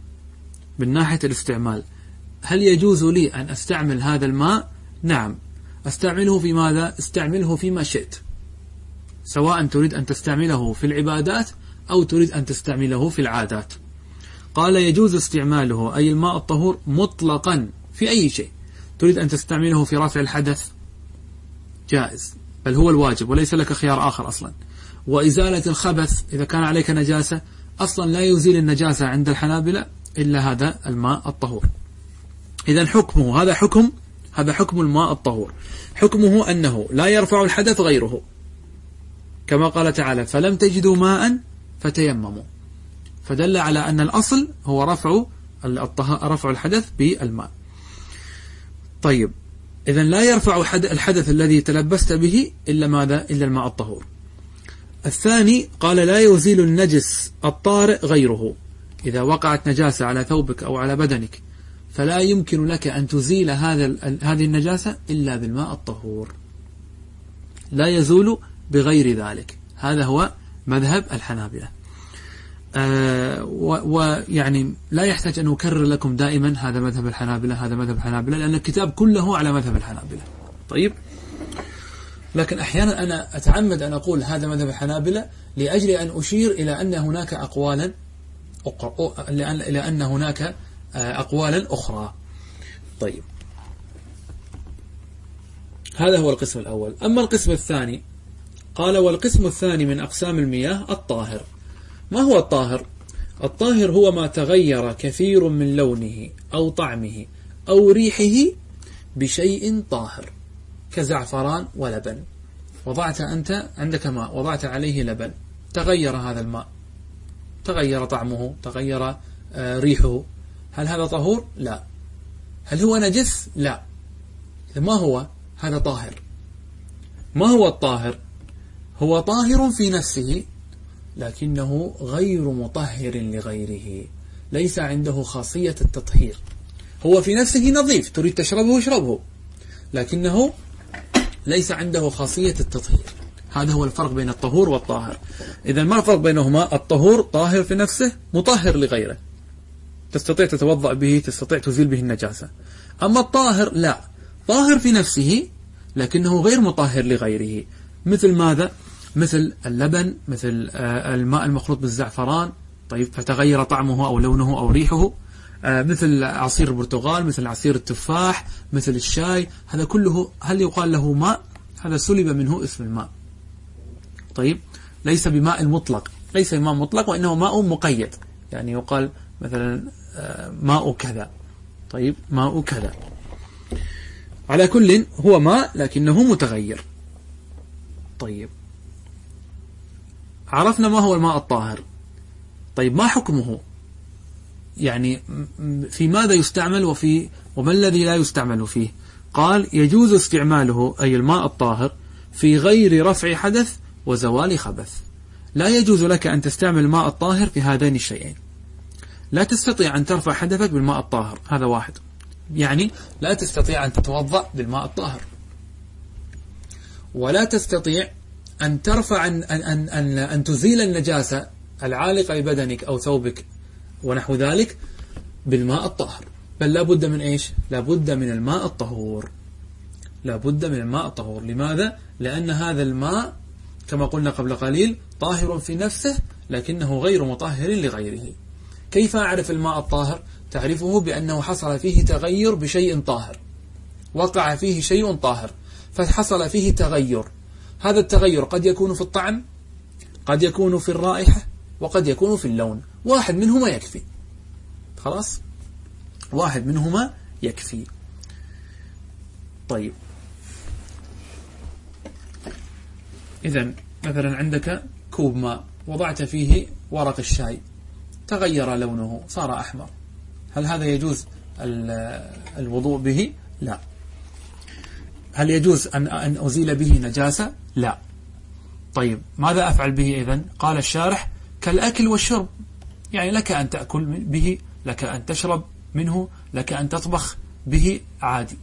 من ناحية الاستعمال هل يجوز لي أن أستعمل هذا الماء؟ نعم. أستعمله في ماذا؟ استعمله فيما شئت. سواء تريد أن تستعمله في العبادات أو تريد أن تستعمله في العادات. قال يجوز استعماله أي الماء الطهور مطلقا في أي شيء. تريد أن تستعمله في رفع الحدث؟ جائز. بل هو الواجب وليس لك خيار آخر أصلا. وإزالة الخبث إذا كان عليك نجاسة أصلا لا يزيل النجاسة عند الحنابلة إلا هذا الماء الطهور. إذا حكمه هذا حكم هذا حكم الماء الطهور. حكمه أنه لا يرفع الحدث غيره. كما قال تعالى فلم تجدوا ماء فتيمموا. فدل على أن الأصل هو رفع رفع الحدث بالماء. طيب إذا لا يرفع الحدث الذي تلبست به إلا ماذا؟ إلا الماء الطهور. الثاني قال لا يزيل النجس الطارئ غيره. إذا وقعت نجاسة على ثوبك أو على بدنك فلا يمكن لك أن تزيل هذا هذه النجاسة إلا بالماء الطهور. لا يزول بغير ذلك. هذا هو مذهب الحنابلة. آه ويعني لا يحتاج أن أكرر لكم دائما هذا مذهب الحنابلة هذا مذهب الحنابلة لأن الكتاب كله على مذهب الحنابلة. طيب؟ لكن أحيانا أنا أتعمد أن أقول هذا مذهب الحنابلة لأجل أن أشير إلى أن هناك أقوالا إلى أن هناك أقوالا أخرى. طيب. هذا هو القسم الأول. أما القسم الثاني قال والقسم الثاني من أقسام المياه الطاهر. ما هو الطاهر؟ الطاهر هو ما تغير كثير من لونه أو طعمه أو ريحه بشيء طاهر كزعفران ولبن. وضعت أنت عندك ماء وضعت عليه لبن. تغير هذا الماء. تغير طعمه تغير آه، ريحه. هل هذا طهور؟ لا. هل هو نجس؟ لا. ما هو؟ هذا طاهر. ما هو الطاهر؟ هو طاهر في نفسه لكنه غير مطهر لغيره. ليس عنده خاصية التطهير. هو في نفسه نظيف تريد تشربه اشربه. لكنه ليس عنده خاصية التطهير. هذا هو الفرق بين الطهور والطاهر. إذا ما الفرق بينهما؟ الطهور طاهر في نفسه مطهر لغيره. تستطيع تتوضأ به تستطيع تزيل به النجاسة. أما الطاهر لا. طاهر في نفسه لكنه غير مطهر لغيره. مثل ماذا؟ مثل اللبن مثل آه، الماء المخلوط بالزعفران. طيب فتغير طعمه أو لونه أو ريحه. آه، مثل عصير البرتقال مثل عصير التفاح مثل الشاي. هذا كله هل يقال له ماء؟ هذا سلب منه اسم الماء. طيب ليس بماء مطلق. ليس بماء مطلق وإنه ماء مقيد. يعني يقال مثلا ماء كذا. طيب ماء كذا. على كل هو ماء لكنه متغير. طيب. عرفنا ما هو الماء الطاهر. طيب ما حكمه؟ يعني في ماذا يستعمل وفي وما الذي لا يستعمل فيه؟ قال يجوز استعماله أي الماء الطاهر في غير رفع حدث وزوال خبث. لا يجوز لك أن تستعمل الماء الطاهر في هذين الشيئين. لا تستطيع أن ترفع حدثك بالماء الطاهر. هذا واحد. يعني لا تستطيع أن تتوضأ بالماء الطاهر. ولا تستطيع أن ترفع أن, أن, أن, أن تزيل النجاسة العالقة ببدنك أو ثوبك ونحو ذلك بالماء الطاهر. بل لا بد من إيش؟ لا بد من الماء الطهور. لا بد من الماء الطهور. لماذا؟ لأن هذا الماء كما قلنا قبل قليل طاهر في نفسه لكنه غير مطهر لغيره. كيف أعرف الماء الطاهر؟ تعرفه بأنه حصل فيه تغير بشيء طاهر. وقع فيه شيء طاهر فحصل فيه تغير. هذا التغير قد يكون في الطعم قد يكون في الرائحة وقد يكون في اللون. واحد منهما يكفي. خلاص؟ واحد منهما يكفي. طيب. إذا مثلا عندك كوب ماء وضعت فيه ورق الشاي. تغير لونه صار أحمر. هل هذا يجوز الوضوء به؟ لا. هل يجوز أن أن أزيل به نجاسة؟ لا. طيب ماذا أفعل به إذن؟ قال الشارح كالأكل والشرب. يعني لك أن تأكل به لك أن تشرب منه لك أن تطبخ به عادي.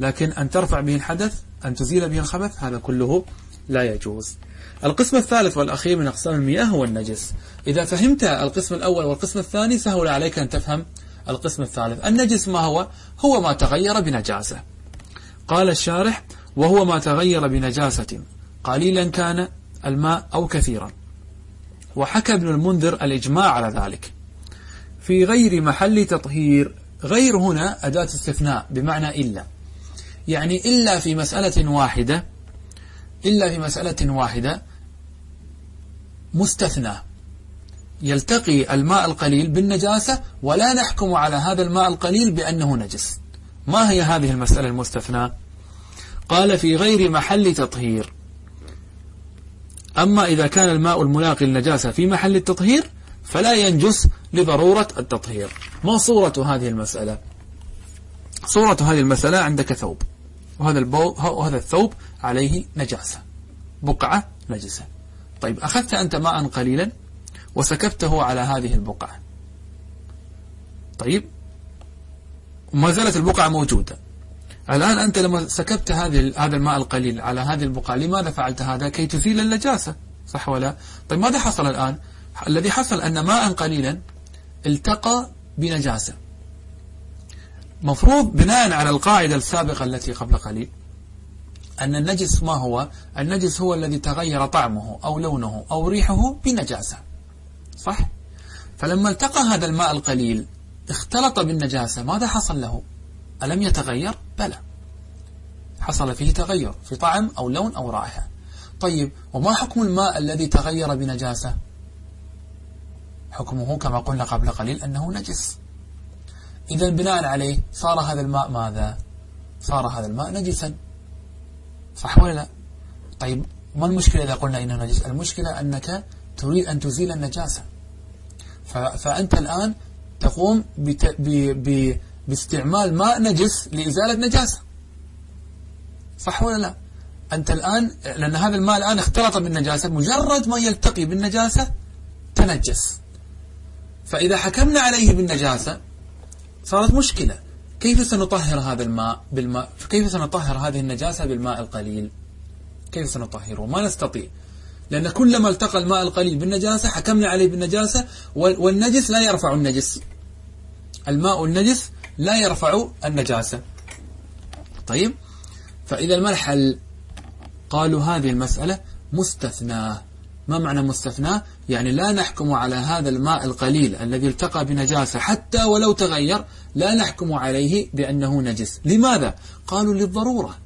لكن أن ترفع به الحدث أن تزيل به الخبث هذا كله لا يجوز. القسم الثالث والأخير من أقسام المياه هو النجس. إذا فهمت القسم الأول والقسم الثاني سهل عليك أن تفهم القسم الثالث. النجس ما هو؟ هو ما تغير بنجاسة. قال الشارح وهو ما تغير بنجاسة. قليلا كان الماء أو كثيرا. وحكى ابن المنذر الإجماع على ذلك. في غير محل تطهير غير هنا أداة استثناء بمعنى إلا. يعني إلا في مسألة واحدة إلا في مسألة واحدة. مستثنى. يلتقي الماء القليل بالنجاسة ولا نحكم على هذا الماء القليل بأنه نجس. ما هي هذه المسألة المستثنى؟ قال في غير محل تطهير. أما إذا كان الماء الملاقي للنجاسة في محل التطهير فلا ينجس لضرورة التطهير. ما صورة هذه المسألة؟ صورة هذه المسألة عندك ثوب. وهذا, البو وهذا الثوب عليه نجاسة. بقعة نجسة. طيب أخذت أنت ماء قليلا وسكبته على هذه البقعة. طيب وما زالت البقعة موجودة. الآن أنت لما سكبت هذه هذا الماء القليل على هذه البقعة لماذا فعلت هذا؟ كي تزيل النجاسة صح ولا؟ طيب ماذا حصل الآن؟ الذي حصل أن ماء قليلا التقى بنجاسة. مفروض بناء على القاعدة السابقة التي قبل قليل أن النجس ما هو؟ النجس هو الذي تغير طعمه أو لونه أو ريحه بنجاسة. صح؟ فلما التقى هذا الماء القليل اختلط بالنجاسة ماذا حصل له؟ ألم يتغير؟ بلى. حصل فيه تغير في طعم أو لون أو رائحة. طيب وما حكم الماء الذي تغير بنجاسة؟ حكمه كما قلنا قبل قليل أنه نجس. إذا بناء عليه صار هذا الماء ماذا؟ صار هذا الماء نجسا. صح ولا لا؟ طيب ما المشكلة إذا قلنا إنه نجس؟ المشكلة أنك تريد أن تزيل النجاسة. فأنت الآن تقوم بت... ب... ب... باستعمال ماء نجس لإزالة نجاسة صح ولا لا؟ أنت الآن لأن هذا الماء الآن اختلط بالنجاسة مجرد ما يلتقي بالنجاسة تنجس. فإذا حكمنا عليه بالنجاسة صارت مشكلة. كيف سنطهر هذا الماء بالماء؟ كيف سنطهر هذه النجاسة بالماء القليل؟ كيف سنطهره؟ ما نستطيع. لأن كلما التقى الماء القليل بالنجاسة حكمنا عليه بالنجاسة والنجس لا يرفع النجس. الماء النجس لا يرفع النجاسة. طيب؟ فإذا المرحل قالوا هذه المسألة مستثناة. ما معنى مستثنى يعني لا نحكم على هذا الماء القليل الذي التقى بنجاسة حتى ولو تغير لا نحكم عليه بأنه نجس. لماذا؟ قالوا للضرورة.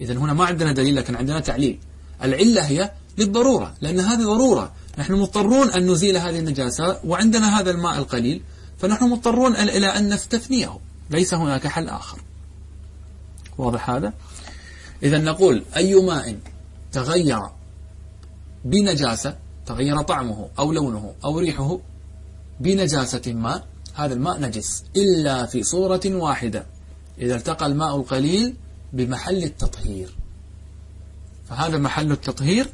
إذا هنا ما عندنا دليل لكن عندنا تعليل. العلة هي للضرورة لأن هذه ضرورة. نحن مضطرون أن نزيل هذه النجاسة وعندنا هذا الماء القليل فنحن مضطرون إلى أن نستثنيه. ليس هناك حل آخر. واضح هذا؟ إذا نقول أي ماء تغير بنجاسة تغير طعمه أو لونه أو ريحه بنجاسة ما هذا الماء نجس إلا في صورة واحدة إذا التقى الماء القليل بمحل التطهير. فهذا محل التطهير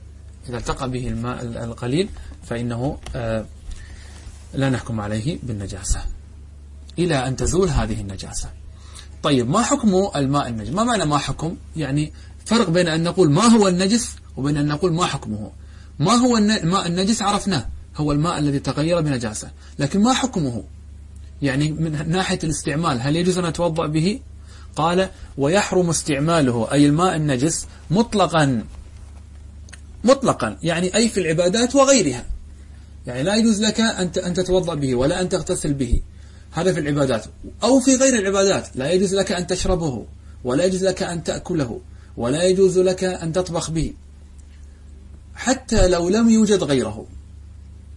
إذا التقى به الماء القليل فإنه آه، لا نحكم عليه بالنجاسة. إلى أن تزول هذه النجاسة. طيب ما حكم الماء النجس؟ ما معنى ما حكم؟ يعني فرق بين أن نقول ما هو النجس وبين أن نقول ما حكمه. ما هو الماء النجس عرفناه. هو الماء الذي تغير بنجاسة. لكن ما حكمه؟ يعني من ناحية الاستعمال هل يجوز أن أتوضأ به؟ قال ويحرم استعماله أي الماء النجس مطلقا. مطلقا. يعني أي في العبادات وغيرها. يعني لا يجوز لك أن تتوضأ به ولا أن تغتسل به. هذا في العبادات. أو في غير العبادات. لا يجوز لك أن تشربه ولا يجوز لك أن تأكله ولا يجوز لك أن تطبخ به. حتى لو لم يوجد غيره.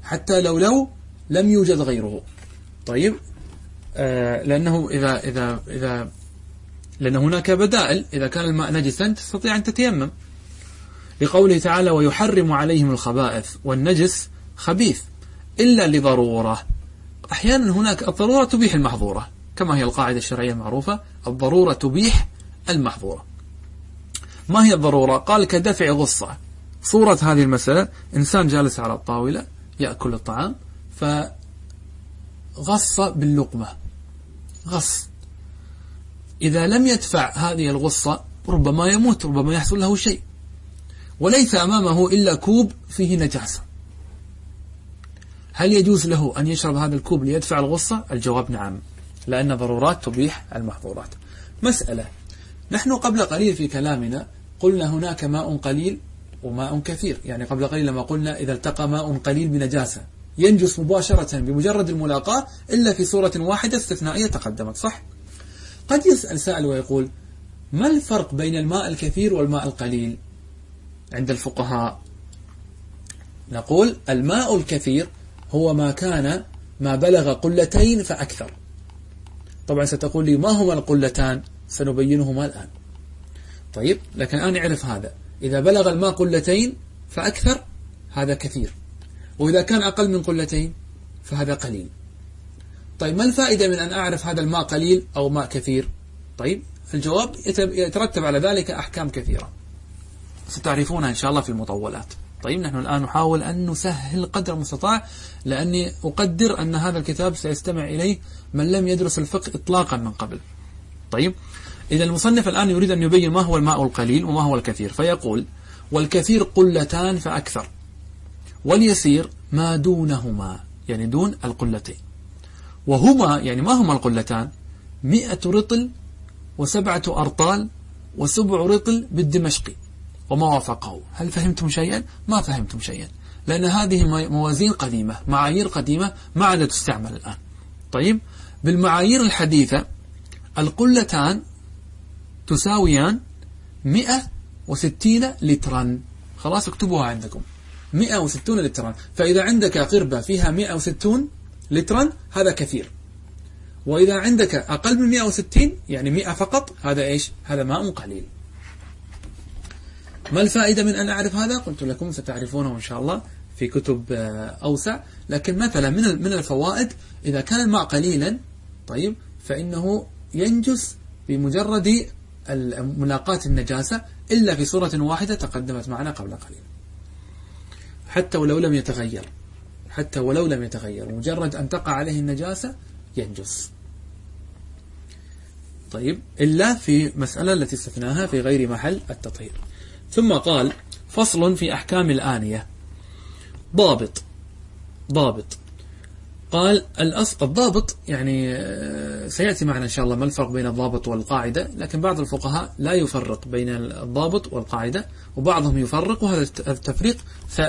حتى لو لو لم يوجد غيره. طيب آه لأنه إذا إذا إذا لأن هناك بدائل إذا كان الماء نجسا تستطيع أن تتيمم. لقوله تعالى ويحرم عليهم الخبائث والنجس خبيث إلا لضرورة. أحيانا هناك الضرورة تبيح المحظورة كما هي القاعدة الشرعية المعروفة الضرورة تبيح المحظورة. ما هي الضرورة؟ قال كدفع غصة. صورة هذه المسألة إنسان جالس على الطاولة يأكل الطعام فغص باللقمة. غص. إذا لم يدفع هذه الغصة ربما يموت ربما يحصل له شيء. وليس أمامه إلا كوب فيه نجاسة. هل يجوز له أن يشرب هذا الكوب ليدفع الغصة؟ الجواب نعم لأن ضرورات تبيح المحظورات. مسألة. نحن قبل قليل في كلامنا قلنا هناك ماء قليل وماء كثير. يعني قبل قليل لما قلنا إذا التقى ماء قليل بنجاسة. ينجس مباشرة بمجرد الملاقاة إلا في صورة واحدة استثنائية تقدمت صح؟ قد يسأل سائل ويقول ما الفرق بين الماء الكثير والماء القليل؟ عند الفقهاء. نقول الماء الكثير هو ما كان ما بلغ قلتين فأكثر. طبعا ستقول لي ما هما القلتان؟ سنبينهما الآن. طيب لكن الآن نعرف هذا. إذا بلغ الماء قلتين فأكثر هذا كثير. وإذا كان أقل من قلتين فهذا قليل. طيب ما الفائدة من أن أعرف هذا الماء قليل أو ماء كثير؟ طيب الجواب يترتب على ذلك أحكام كثيرة. ستعرفونها إن شاء الله في المطولات. طيب نحن الآن نحاول أن نسهل قدر المستطاع لأني أقدر أن هذا الكتاب سيستمع إليه من لم يدرس الفقه إطلاقا من قبل. طيب إذا المصنف الآن يريد أن يبين ما هو الماء القليل وما هو الكثير فيقول والكثير قلتان فأكثر واليسير ما دونهما يعني دون القلتين. وهما يعني ما هما القلتان؟ مئة رطل وسبعة أرطال وسبع رطل بالدمشقي وما وافقه. هل فهمتم شيئا؟ ما فهمتم شيئا لأن هذه موازين قديمة معايير قديمة ما عادت تستعمل الآن. طيب بالمعايير الحديثة القلتان تساويان 160 لترا. خلاص اكتبوها عندكم. 160 لترا. فإذا عندك قربة فيها 160 لترا هذا كثير. وإذا عندك أقل من 160 يعني 100 فقط هذا إيش؟ هذا ماء قليل. ما الفائدة من أن أعرف هذا؟ قلت لكم ستعرفونه إن شاء الله في كتب آه، أوسع. لكن مثلا من من الفوائد إذا كان الماء قليلا طيب فإنه ينجس بمجرد ملاقاة النجاسة إلا في صورة واحدة تقدمت معنا قبل قليل. حتى ولو لم يتغير. حتى ولو لم يتغير. مجرد أن تقع عليه النجاسة ينجس. طيب إلا في مسألة التي استثناها في غير محل التطهير. ثم قال فصل في أحكام الآنية. ضابط. ضابط. قال الضابط يعني آه، سيأتي معنا إن شاء الله ما الفرق بين الضابط والقاعدة لكن بعض الفقهاء لا يفرق بين الضابط والقاعدة وبعضهم يفرق وهذا التفريق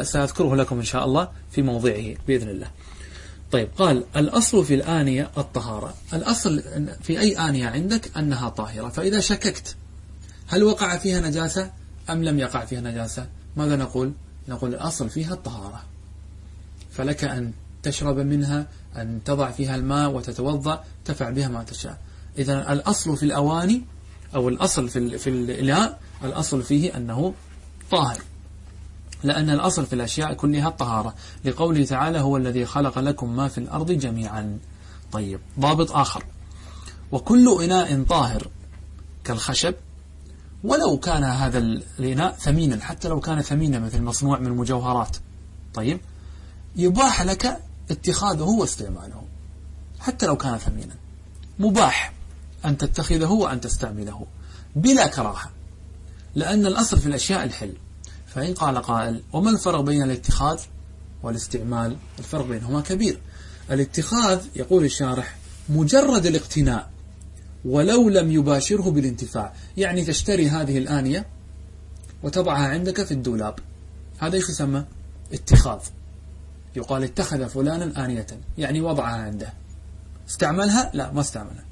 سأذكره لكم إن شاء الله في موضعه بإذن الله. طيب قال الأصل في الآنية الطهارة. الأصل في أي آنية عندك أنها طاهرة فإذا شككت هل وقع فيها نجاسة أم لم يقع فيها نجاسة؟ ماذا نقول؟ نقول الأصل فيها الطهارة. فلك أن تشرب منها أن تضع فيها الماء وتتوضأ تفعل بها ما تشاء. إذا الأصل في الأواني أو الأصل في, في الإلاء الأصل فيه أنه طاهر. لأن الأصل في الأشياء كلها الطهارة لقوله تعالى هو الذي خلق لكم ما في الأرض جميعا. طيب ضابط آخر. وكل إناء طاهر كالخشب ولو كان هذا الإناء ثمينا حتى لو كان ثمينا مثل مصنوع من المجوهرات. طيب يباح لك اتخاذه واستعماله حتى لو كان ثمينا. مباح أن تتخذه وأن تستعمله. بلا كراهة. لأن الأصل في الأشياء الحل. فإن قال قائل وما الفرق بين الاتخاذ والاستعمال؟ الفرق بينهما كبير. الاتخاذ يقول الشارح مجرد الاقتناء ولو لم يباشره بالانتفاع. يعني تشتري هذه الآنية وتضعها عندك في الدولاب. هذا إيش يسمى؟ اتخاذ. يقال اتخذ فلانا آنية. يعني وضعها عنده. استعملها؟ لا ما استعملها.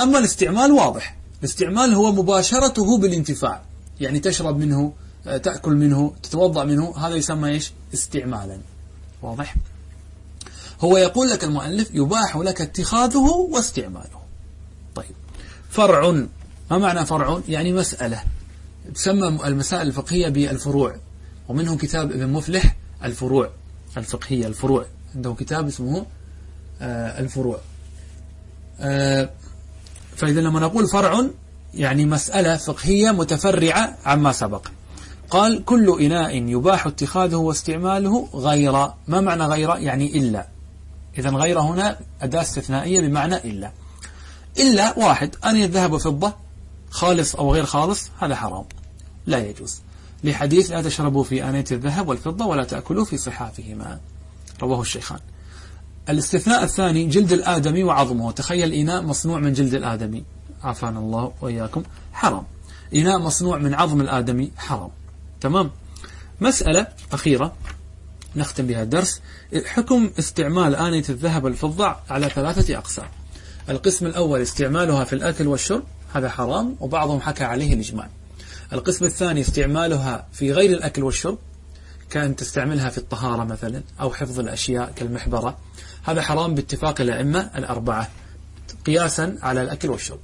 أما الاستعمال واضح. الاستعمال هو مباشرته بالانتفاع. يعني تشرب منه تأكل منه تتوضأ منه. هذا يسمى إيش؟ استعمالا. واضح؟ هو يقول لك المؤلف يباح لك اتخاذه واستعماله. طيب. فرع. ما معنى فرع؟ يعني مسألة. تسمى المسائل الفقهية بالفروع. ومنه كتاب ابن مفلح الفروع. الفقهية الفروع. عنده كتاب اسمه آه الفروع. آه فإذا لما نقول فرع يعني مسألة فقهية متفرعة عما سبق. قال كل إناء يباح اتخاذه واستعماله غير ما معنى غير؟ يعني إلا. إذا غير هنا أداة استثنائية بمعنى إلا. إلا واحد أنية ذهب وفضة خالص أو غير خالص هذا حرام. لا يجوز. لحديث لا تشربوا في آنية الذهب والفضة ولا تأكلوا في صحافهما. رواه الشيخان. الاستثناء الثاني جلد الآدمي وعظمه. تخيل إناء مصنوع من جلد الآدمي. عافانا الله وإياكم. حرام. إناء مصنوع من عظم الآدمي حرام. تمام؟ مسألة أخيرة. نختم بها الدرس. حكم استعمال آنية الذهب والفضة على ثلاثة أقسام. القسم الأول استعمالها في الأكل والشرب. هذا حرام وبعضهم حكى عليه الإجماع. القسم الثاني استعمالها في غير الأكل والشرب كأن تستعملها في الطهارة مثلا أو حفظ الأشياء كالمحبرة. هذا حرام باتفاق الأئمة الأربعة قياسا على الأكل والشرب.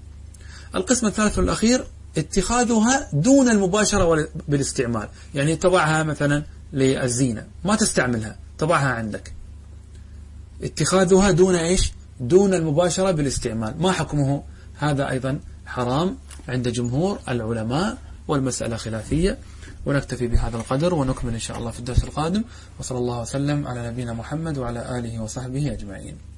القسم الثالث والأخير اتخاذها دون المباشرة بالاستعمال. يعني تضعها مثلا للزينة ما تستعملها تضعها عندك. اتخاذها دون إيش؟ دون المباشرة بالاستعمال. ما حكمه؟ هذا أيضا حرام عند جمهور العلماء. والمسألة خلافية. ونكتفي بهذا القدر ونكمل إن شاء الله في الدرس القادم. وصلى الله وسلم على نبينا محمد وعلى آله وصحبه أجمعين.